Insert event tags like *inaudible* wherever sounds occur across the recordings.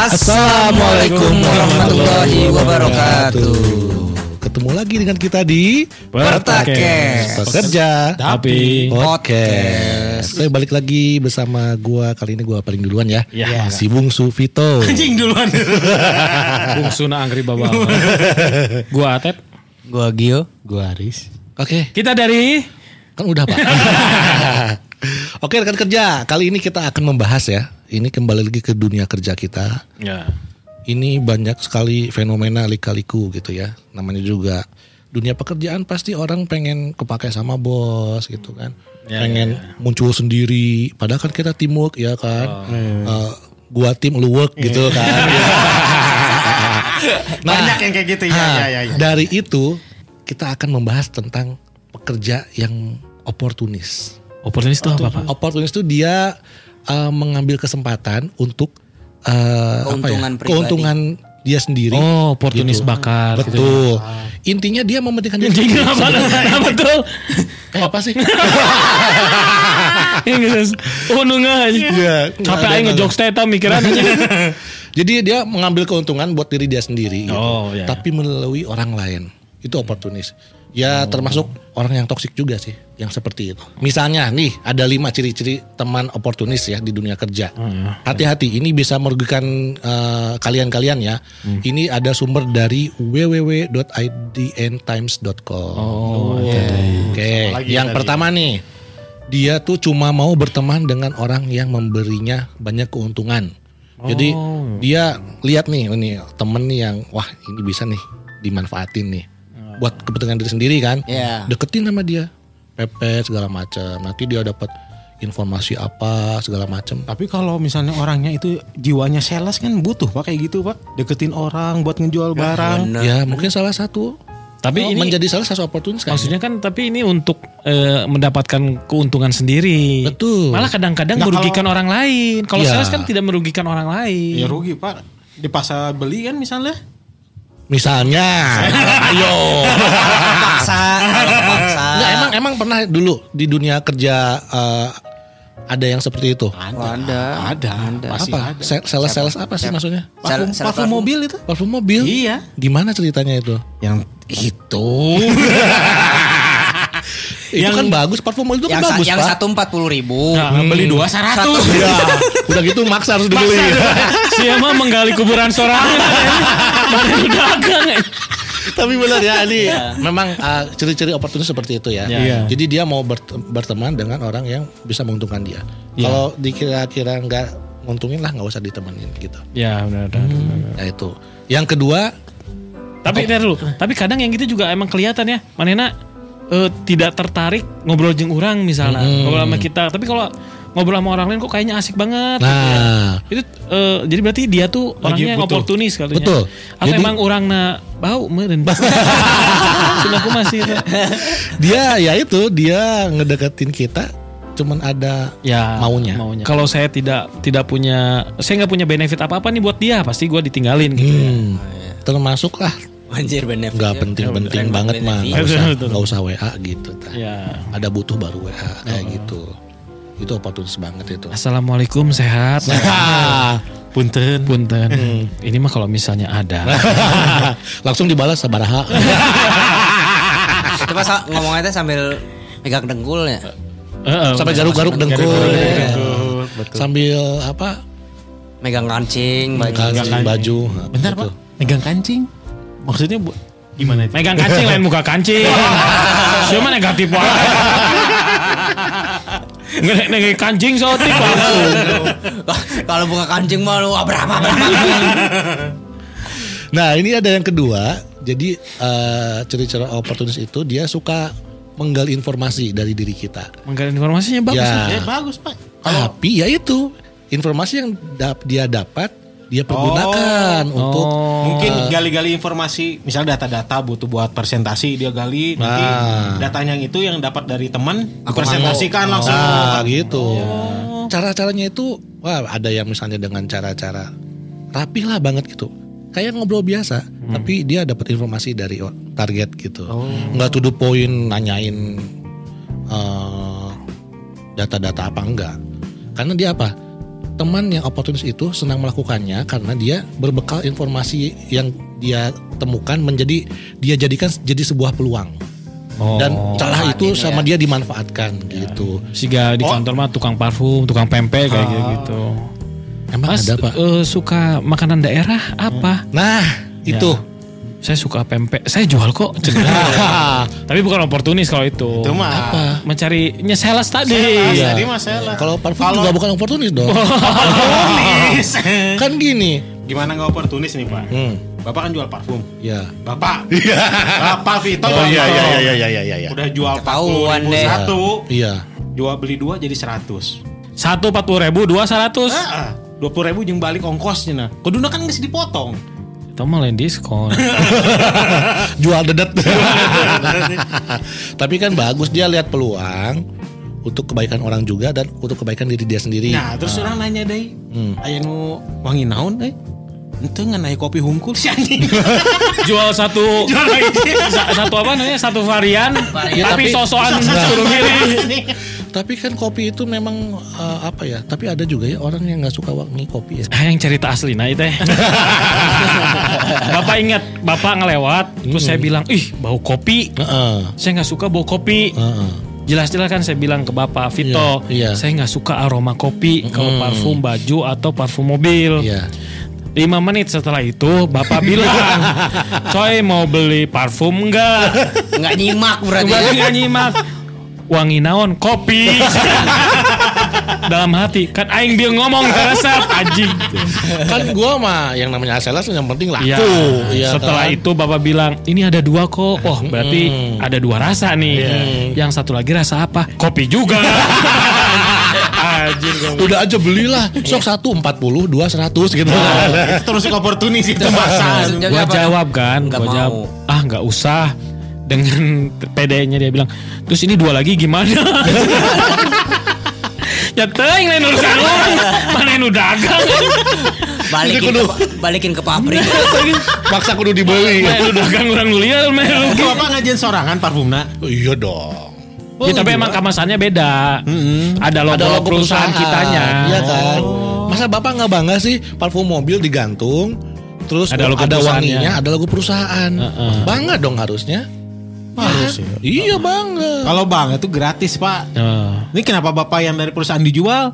Assalamualaikum warahmatullahi wabarakatuh. Ketemu lagi dengan kita di Pertakes. Pekerja Tapi Podcast. Saya balik lagi bersama gua kali ini gua paling duluan ya. Ya. Si Bungsu Vito. *laughs* anjing duluan. *laughs* Bung Suna Angri Baba. *laughs* Gua Atep. Gua Gio. Gua Aris. Oke, Kita dari kan udah Pak. Oke rekan kerja, kali ini kita akan membahas ya. Ini kembali lagi ke dunia kerja kita. ya. Ini banyak sekali fenomena lika-liku gitu ya. Namanya juga dunia pekerjaan pasti orang pengen kepake sama bos gitu kan. Ya, pengen muncul sendiri. Padahal kan kita teamwork ya kan. Eh, gua tim lu work gitu kan. *laughs* nah, Banyak yang kayak gitu ya. nah, ya, ya, ya. Dari itu kita akan membahas tentang pekerja yang oportunis. Oportunis itu apa, Pak? Oportunis itu dia eh, mengambil kesempatan untuk eh, apa ya, Keuntungan pribadi. keuntungan dia sendiri. Oh, oportunis Gitu. bakar. gitu. Betul. Intinya dia mementingkan diri. Anjing apa? Nah, betul. Eh, apa sih? Inggris. Oh, nunga aja. Iya. Capek aja ngejokes teta mikiran aja. *laughs* Jadi dia mengambil keuntungan buat diri dia sendiri. gitu. Oh, iya. Tapi melalui orang lain. Itu oportunis. Ya termasuk orang yang toksik juga sih. Yang seperti itu. Misalnya nih ada lima ciri-ciri teman oportunis ya di dunia kerja. Hati-hati ini bisa merugikan eh, kalian-kalian ya. Ini ada sumber dari www.idntimes.com. Oh, Oke, lagi yang tadi? pertama nih, dia tuh cuma mau berteman dengan orang yang memberinya banyak keuntungan. Jadi dia lihat nih, ini temen nih yang wah ini bisa nih dimanfaatin nih, buat kepentingan diri sendiri kan. Iya. Deketin sama dia, pepet segala macam. Nanti dia dapat informasi apa segala macam. Tapi kalau misalnya orangnya itu jiwanya sales kan butuh pak kayak gitu pak. Deketin orang buat ngejual barang. bener. Ya mungkin salah satu. Tapi Oh, ini menjadi salah satu oportunis kan. maksudnya kan tapi ini untuk eh, mendapatkan keuntungan sendiri. Betul. Malah kadang-kadang Nah, merugikan orang lain. Kalau Iya. sales kan tidak merugikan orang lain. Ya rugi pak. Di pasar beli kan misalnya. Misalnya, *laughs* ayo. Paksa, paksa. Enggak, emang emang pernah dulu di dunia kerja eh, ada yang seperti itu. Ada. Oh, ada. Ada. Pasti apa? ada. Sales sales apa sih maksudnya? Parfum, Sel- parfum parfum. mobil itu. Parfum mobil. Iya. Gimana ceritanya itu? Yang itu. *laughs* itu kan bagus. Parfum mobil itu kan Yang, bagus, yang Pak. satu empat puluh ribu. Nah, beli dua seratus. Ya, udah gitu maksa harus dibeli. *laughs* Si emang menggali kuburan seorang. Udah dagang. eh. Tapi benar ya ini memang uh, ciri-ciri oportunis seperti itu ya. Iya. Jadi dia mau bert- berteman dengan orang yang bisa menguntungkan dia. Kalau dikira-kira nggak nguntungin lah nggak usah ditemenin gitu. Ya benar. benar, benar. Nah itu. Yang kedua Tapi ntar dulu. Tapi kadang yang gitu juga emang kelihatan ya. Manena eh, tidak tertarik ngobrol jeng orang misalnya. Ngobrol sama kita. Tapi kalau ngobrol sama orang lain kok kayaknya asik banget. gitu ya. Nah, Itu eh, jadi berarti dia tuh orangnya yang butuh. oportunis katanya. Betul. Atau Jadi- emang orang na bau meren. *laughs* Sudah aku masih itu. dia ya itu dia ngedeketin kita cuman ada Ya Maunya. Kalau saya tidak tidak punya saya nggak punya benefit apa apa nih buat dia pasti gue ditinggalin gitu. ya. hmm, termasuk lah Anjir benefit. nggak penting-penting Bener banget mah nggak usah nggak usah WA gitu tah. Ya. ada butuh baru WA kayak gitu itu oportunis banget itu Assalamualaikum sehat. *laughs* Punten. Punten. Ini mah kalau misalnya ada. *laughs* langsung dibalas sabaraha Itu pas ngomongnya teh sambil megang dengkul ya. Heeh, sampai garuk-garuk dengkul Garuk-garuk Ya. sambil apa Megang kancing, baju. kancing baju Bentar Gitu. pak. Megang kancing. Maksudnya bu, gimana itu? *laughs* Megang kancing lain muka kancing. Siapa negatif wae. Nge- nge- kancing sotik langsung. Kalau buka kancing mah lu berapa nah ini ada yang kedua jadi eh, ciri-ciri oportunis itu dia suka menggali informasi dari diri kita Menggali informasinya bagus. Ya. Eh bagus pak. Tapi ya itu informasi yang dap- dia dapat dia pergunakan untuk Oh. Mungkin gali-gali informasi, misalnya data-data butuh buat presentasi dia gali, nanti Nah. datanya itu yang dapat dari teman presentasikan langsung. Nah, gitu. Cara-caranya itu wah ada yang misalnya dengan cara-cara rapih lah banget gitu. Kayak ngobrol biasa, tapi dia dapat informasi dari target gitu. Nggak to the point nanyain eh, data-data apa enggak. Karena dia apa? Teman yang oportunis itu senang melakukannya karena dia berbekal informasi yang dia temukan menjadi dia jadikan jadi sebuah peluang. Oh. Dan celah itu sama dia dimanfaatkan gitu. Siga di kantor mah tukang parfum, tukang pempek kayak gitu. Emang Mas ada pak? eh, suka makanan daerah apa? Nah itu. Saya suka pempek. Saya jual kok. *laughs* Tapi bukan oportunis kalau itu. Itu mah. Apa? Mencarinya sales tadi. Iya. Tadi mah salah. Kalau parfum juga bukan oportunis dong. *laughs* Oportunis. *laughs* kan gini. Gimana nggak oportunis nih pak? Hmm, Bapak kan jual parfum. ya. Bapak. Bapak Vito. Oh iya Bapak. iya iya iya iya iya. Udah jual Ketahuan 40 deh. satu. Iya. Jual beli dua jadi 100. Satu empat puluh ribu, dua seratus. Ah, dua puluh ribu jeung balik ongkosnya nah. Kuduna kan nggak dipotong. Itu mah lain diskon. *laughs* Jual dedet. Tapi kan bagus dia lihat peluang untuk kebaikan orang juga dan untuk kebaikan diri dia sendiri. Nah terus orang nanya deh. Hmm. Aya nu wangi naon deh. Itu nggak naik kopi hungkul sih anjing. *laughs* Jual satu Jual lagi. sa- satu apa namanya? Satu varian. Ya, tapi tapi- sosokan Nah. suruh milih. *laughs* Tapi kan kopi itu memang eh, apa ya? Tapi ada juga ya orang yang nggak suka wangi kopi ya. Ah, yang cerita asli nah itu ya. *laughs* Bapak ingat, Bapak ngelewat, terus saya bilang, ih bau kopi. Heeh. Saya nggak suka bau kopi. Heeh. Jelas-jelas kan saya bilang ke Bapak Vito, Iya, iya. saya nggak suka aroma kopi kalau Mm. parfum baju atau parfum mobil. Iya. Lima menit setelah itu Bapak bilang, *laughs* coy mau beli parfum enggak? Nggak nyimak berarti. Berarti nggak nyimak. Wangi naon kopi. *laughs* Dalam hati kan aing dia ngomong resep anjing. kan gua mah yang namanya sales yang penting laku. Iya. Iya Setelah kan? itu Bapak bilang, ini ada dua kok. Oh, berarti Hmm. ada dua rasa nih. Yang satu lagi rasa apa? Kopi juga. *laughs* Anjir kamu. udah aja belilah. Sok satu empat puluh, dua seratus gitu. itu terus oportunis itu bahasa. Maksudnya Gua apa? jawab kan, gua mau. jawab, ah nggak usah. Dengan PD-nya dia bilang, terus ini dua lagi gimana? *laughs* ya teuing lain urusan orang. Mana yang udah dagang. Balikin Kudu. ke, balikin ke pabrik. Maksa kudu dibeli. Mana udah dagang orang liar, mana yang Itu Bapak ngajian sorangan parfumna. Oh, iya dong. Ya, tapi emang kemasannya beda. Ada logo, Ada logo perusahaan, kitanya. Iya kan. Masa bapak nggak bangga sih parfum mobil digantung, terus Ada ada, logo perusahaannya. wanginya, ada logo perusahaan. Heeh. Bangga dong harusnya. Harus ya. Iya bangga. Kalau bang itu gratis pak. Eh, Ini kenapa bapak yang dari perusahaan dijual?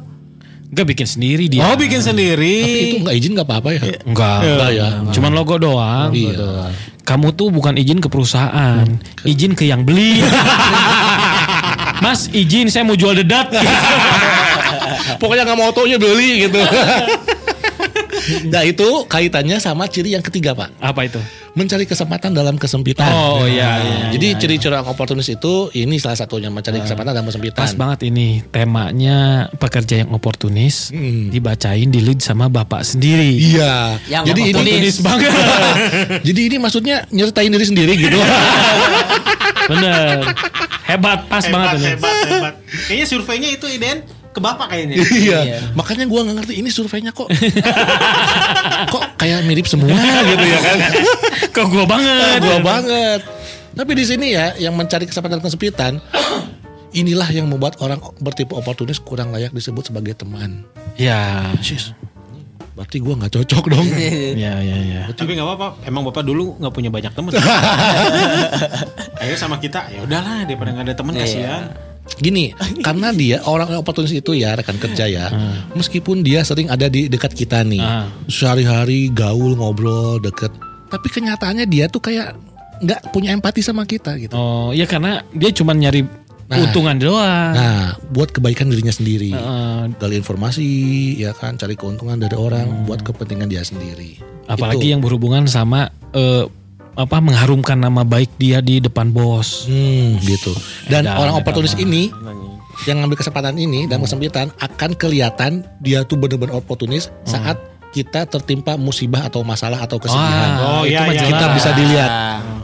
Enggak bikin sendiri dia. Oh bikin sendiri. Tapi itu nggak izin nggak apa-apa ya. Enggak. Enggak ya. Cuman logo doang. Iya. Kamu tuh bukan izin ke perusahaan, izin ke yang beli. *laughs* Mas izin saya mau jual dedat. *laughs* Pokoknya nggak mau autonya beli gitu. *laughs* *laughs* nah itu kaitannya sama ciri yang ketiga pak. Apa itu? Mencari kesempatan dalam kesempitan. Oh, iya, iya, Jadi iya, ciri-ciri orang oportunis itu ini salah satunya mencari kesempatan dalam kesempitan. Pas banget ini temanya pekerja yang oportunis Hmm. dibacain di lead sama bapak sendiri. Iya. Yang Jadi ini oportunis. banget. *laughs* Jadi ini maksudnya nyertain diri sendiri gitu. *laughs* Bener. Hebat, pas banget Hebat, ini. hebat, hebat. Kayaknya surveinya itu Iden ke bapak kayaknya. *laughs* iya. Makanya gua nggak ngerti ini surveinya kok *laughs* kok kayak mirip semua gitu ya kan. Kok gua banget. gua banget. Tapi di sini ya yang mencari kesempatan kesempitan inilah yang membuat orang bertipe oportunis kurang layak disebut sebagai teman. Ya. Sis. Berarti gua nggak cocok dong. Ya, ya, ya. Tapi nggak apa-apa. Emang bapak dulu nggak punya banyak temen. *laughs* Ayo sama kita. Ya udahlah daripada nggak ada temen kasihan. Gini, karena dia orang yang oportunis itu ya rekan kerja ya. Meskipun dia sering ada di dekat kita nih. Ah. Sehari-hari gaul ngobrol deket. Tapi kenyataannya dia tuh kayak nggak punya empati sama kita gitu. Oh, ya karena dia cuma nyari Nah. untungan doang. Nah, buat kebaikan dirinya sendiri. Heeh. Gali informasi, ya kan, cari keuntungan dari orang buat kepentingan dia sendiri. apalagi Itu. yang berhubungan sama eh, apa mengharumkan nama baik dia di depan bos. Hmm, gitu. Dan Edan, orang oportunis ini yang ngambil kesempatan ini dan kesempitan akan kelihatan dia tuh benar-benar oportunis saat kita tertimpa musibah atau masalah atau kesedihan. Ah, Oh, itu iya, iya. kita bisa dilihat.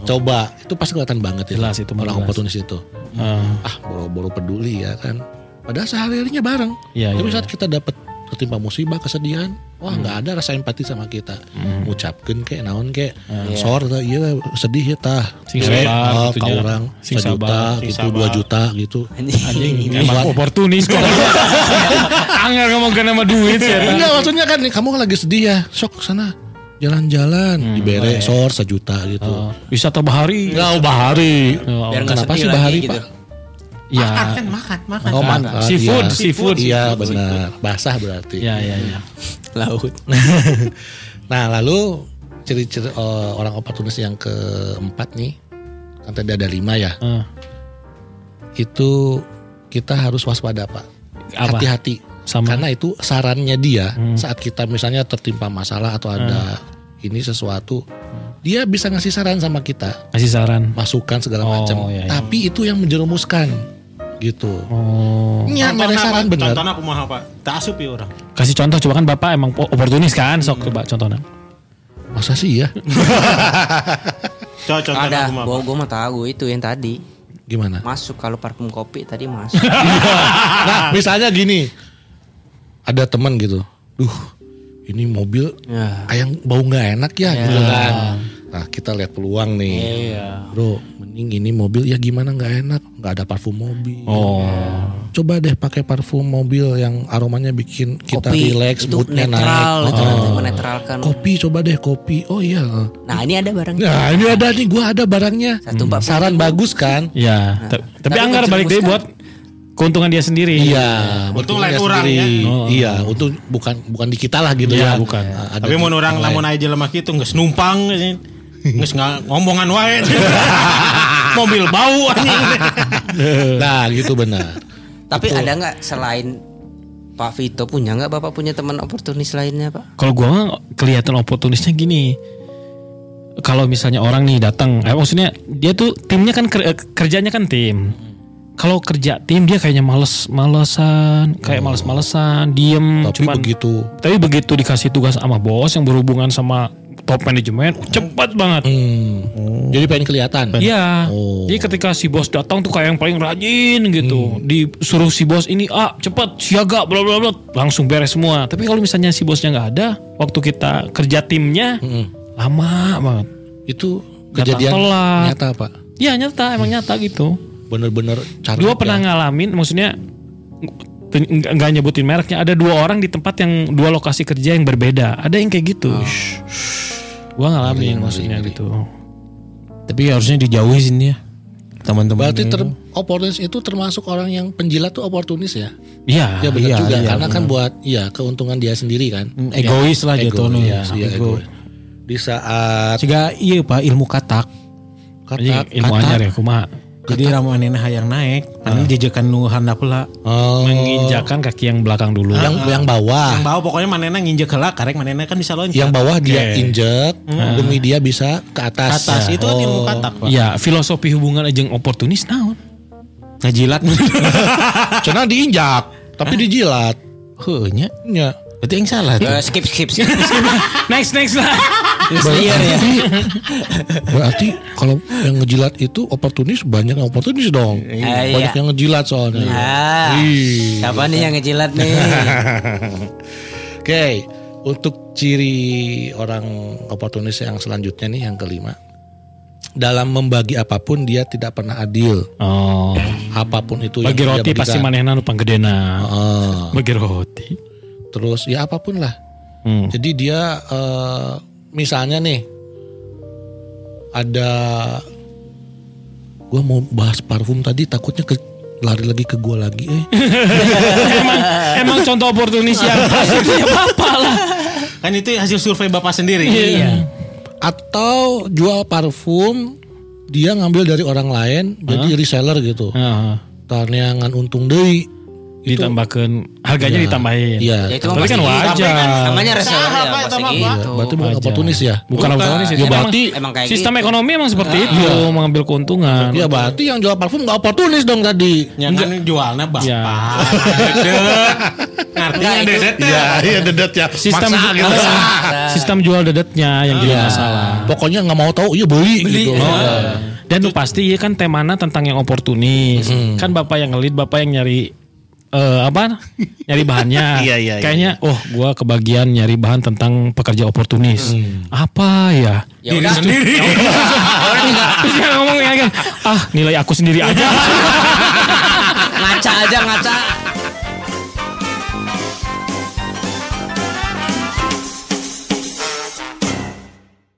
Coba, itu pasti kelihatan banget ya. Jelas itu orang oportunis itu. Eh, Ah, boro-boro peduli ya kan. Padahal sehari-harinya bareng. Iya, Tapi iya, saat kita dapat tertimpa musibah, kesedihan, Wah nggak ada rasa empati sama kita. Ngucapkeun kayak naon kayak Iya. sor tah iya sedih ya tah. Sing sabar ah, gitu orang Sing sejuta sabar, gitu dua juta gitu. Anjing emang oportunis kok. *laughs* Anggar ngomong nama duit sih. Enggak maksudnya kan kamu lagi sedih ya. Sok sana jalan-jalan dibere sor sejuta gitu. Oh, Wisata bahari. Enggak bahari. Oh, Biar Kenapa sedih sih bahari gitu. pak? Ya. kan makan, makan. Oh makan. Seafood, iya. seafood. Iya benar. Basah berarti. Ya ya ya. *laughs* Laut. *laughs* Nah lalu ciri-ciri eh, orang oportunis yang keempat nih kan tadi ada lima ya Eh, itu kita harus waspada pak hati-hati Sama. karena itu sarannya dia saat kita misalnya tertimpa masalah atau ada ini sesuatu dia bisa ngasih saran sama kita Kasih saran. masukan segala Oh, macam iya, iya. tapi itu yang menjerumuskan gitu Oh. Nya ada saran bener Contohnya aku mau apa? Tak asup ya orang. Kasih contoh coba kan Bapak emang oportunis kan sok coba contohnya. masa sih ya *laughs* Coba contohnya Ada, aku mau gua gua mah tahu itu yang tadi. gimana Masuk kalau parfum kopi tadi masuk. *laughs* nah misalnya gini ada teman gitu duh ini mobil ya. kayak bau nggak enak ya Ya. gitu kan nah kita lihat peluang nih Iya. bro mending ini mobil ya gimana nggak enak nggak ada parfum mobil Oh. coba deh pakai parfum mobil yang aromanya bikin kita Kopi relax itu moodnya netral, naik Oh. menetralkan. kopi coba deh kopi oh iya Nah ini ada barangnya. nah ini ada nih gua ada barangnya Satu puluh saran bagus kan Ya, ta- tapi tapi anggar balik deh buat keuntungan dia sendiri. Iya, Untung untungnya lain orang sendiri. ya. Oh. Iya, untung bukan bukan di kita lah gitu Iya, ya. bukan. Nah, ada Tapi mau orang lamun aja lemah gitu nggak numpang nggak nggak ngomongan wae. *laughs* Mobil bau anjing. Nah, gitu benar. Tapi ada nggak selain Pak Vito punya nggak Bapak punya teman oportunis lainnya Pak? Kalau gua kelihatan oportunisnya gini. Kalau misalnya orang nih datang, eh, maksudnya dia tuh timnya kan eh, kerjanya kan tim. Kalau kerja tim dia kayaknya males malesan, kayak males-malesan, diem, Tapi cuman begitu tapi begitu dikasih tugas sama bos yang berhubungan sama top manajemen, cepat banget. hmm, jadi pengen kelihatan. Iya. Oh. Jadi ketika si bos datang tuh kayak yang paling rajin gitu. Disuruh si bos ini ah cepat siaga bla bla bla langsung beres semua. Tapi kalau misalnya si bosnya nggak ada, waktu kita kerja timnya lama banget. Itu kejadian telat. nyata, Pak. Iya nyata emang nyata gitu. Bener-bener cara Dua pernah ngalamin, maksudnya nggak nyebutin mereknya. Ada dua orang di tempat yang dua lokasi kerja yang berbeda. Ada yang kayak gitu. Gua ngalamin maksudnya gitu. Tapi harusnya dijauhi sini ya. Teman-teman. Berarti ter, oportunis itu termasuk orang yang penjilat tuh oportunis ya? Iya. Ya benar iya, juga iya, karena kan buat ya keuntungan dia sendiri kan. Hmm, egois lah jatuhnya ya. Egois, iya, Ego. egois. Di saat Jika iya Pak ilmu katak. Anjing, kata ilmu anyar ya kumaha. Jadi ramanena hayang naik, mana jejekan nu handap pula. oh, menginjakan kaki yang belakang dulu. yang yang bawah Yang bawah pokoknya manena nginjek heula karek manena kan bisa loncat. yang bawah dia Oke. injek demi dia bisa ke Ke atas. atas itu kan Oh. ilmu katak, Pak. Ya, filosofi hubungan ajeng oportunis naon? Ngajilat. *laughs* Cenah diinjak, tapi dijilat. Heuh nya. Ya. Berarti yang salah tuh. Eh, skip skip skip. *laughs* next next lah. Berarti, *laughs* berarti kalau yang ngejilat itu oportunis banyak yang oportunis dong. iya. Banyak yang ngejilat soalnya. Ah, Ih. siapa nih yang ngejilat nih? *laughs* Oke, untuk ciri orang oportunis yang selanjutnya nih yang kelima. Dalam membagi apa pun dia tidak pernah adil. Oh, Apa pun itu yang bagi dia roti pasti manehna nu panggedena. Heeh. Bagi roti. terus ya apa pun lah. Hmm. Jadi dia eh, misalnya nih ada gua mau bahas parfum tadi takutnya ke lari lagi ke gua lagi eh. *laughs* emang emang contoh oportunis yang ya bapak *laughs* lah. Kan itu hasil survei Bapak sendiri. Iya. Atau jual parfum dia ngambil dari orang lain jadi reseller gitu. Heeh. Tarneangan untung deui. Ditambahkan harganya ditambahin. Iya. Ya itu Tapi kan wajar. Namanya reseller Salah, ya pasti Pak. gitu. Berarti bukan oportunis ya? Bukan oportunis Ya Emang- berarti Emang kayak sistem gitu. ekonomi emang seperti itu mengambil keuntungan. ya berarti yang jual parfum nggak oportunis dong tadi. Yang kan jualnya Bapak. Ya. Dedet. Ngertinya dedet teh. Iya, iya dedet ya. sistem Maksa gitu. *laughs* sistem jual dedetnya yang jadi Iya. masalah. Pokoknya nggak mau tahu, iya beli, gitu. Dan lu pasti ya kan temana tentang yang oportunis. Kan bapak yang ngelit, bapak yang nyari eh, apa nyari bahannya. *laughs* Iya, iya, iya. Kayaknya oh gua kebagian nyari bahan tentang pekerja oportunis. Hmm. Apa ya? Ya udah sendiri. *laughs* Dia ngomong ya kan, ah nilai aku sendiri aja. *laughs* ngaca aja ngaca.